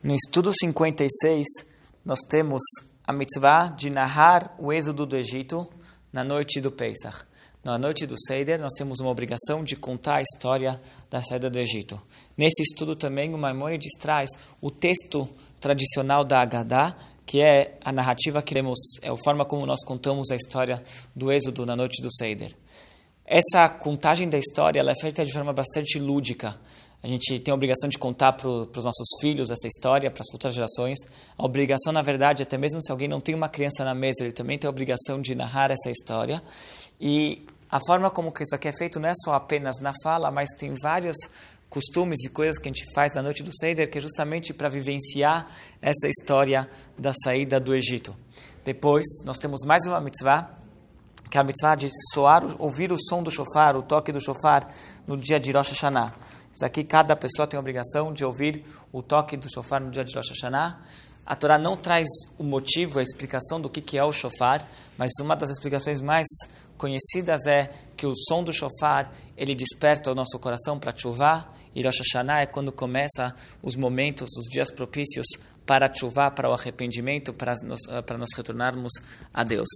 No estudo 56, nós temos a mitzvah de narrar o êxodo do Egito na noite do Pesach. Na noite do Seder, nós temos uma obrigação de contar a história da saída do Egito. Nesse estudo também, o Maimonides traz o texto tradicional da Haggadah, que é a narrativa que temos, é a forma como nós contamos a história do Êxodo na noite do Seder. Essa contagem da história ela é feita de forma bastante lúdica. A gente tem a obrigação de contar para os nossos filhos essa história, para as futuras gerações. A obrigação, na verdade, até mesmo se alguém não tem uma criança na mesa, ele também tem a obrigação de narrar essa história. E a forma como isso aqui é feito não é só apenas na fala, mas tem vários costumes e coisas que a gente faz na noite do Seder, que é justamente para vivenciar essa história da saída do Egito. Depois, nós temos mais uma mitzvah, que é a mitzvah de soar, ouvir o som do shofar, o toque do shofar, no dia de Rosh Hashanah. Isso aqui, cada pessoa tem a obrigação de ouvir o toque do shofar no dia de Rosh Hashanah. A Torá não traz o motivo, a explicação do que é o shofar, mas uma das explicações mais conhecidas é que o som do shofar ele desperta o nosso coração para chuvar e Rosh Hashanah é quando começa os momentos, os dias propícios para chuvar, para o arrependimento, para nos, para nos retornarmos a Deus.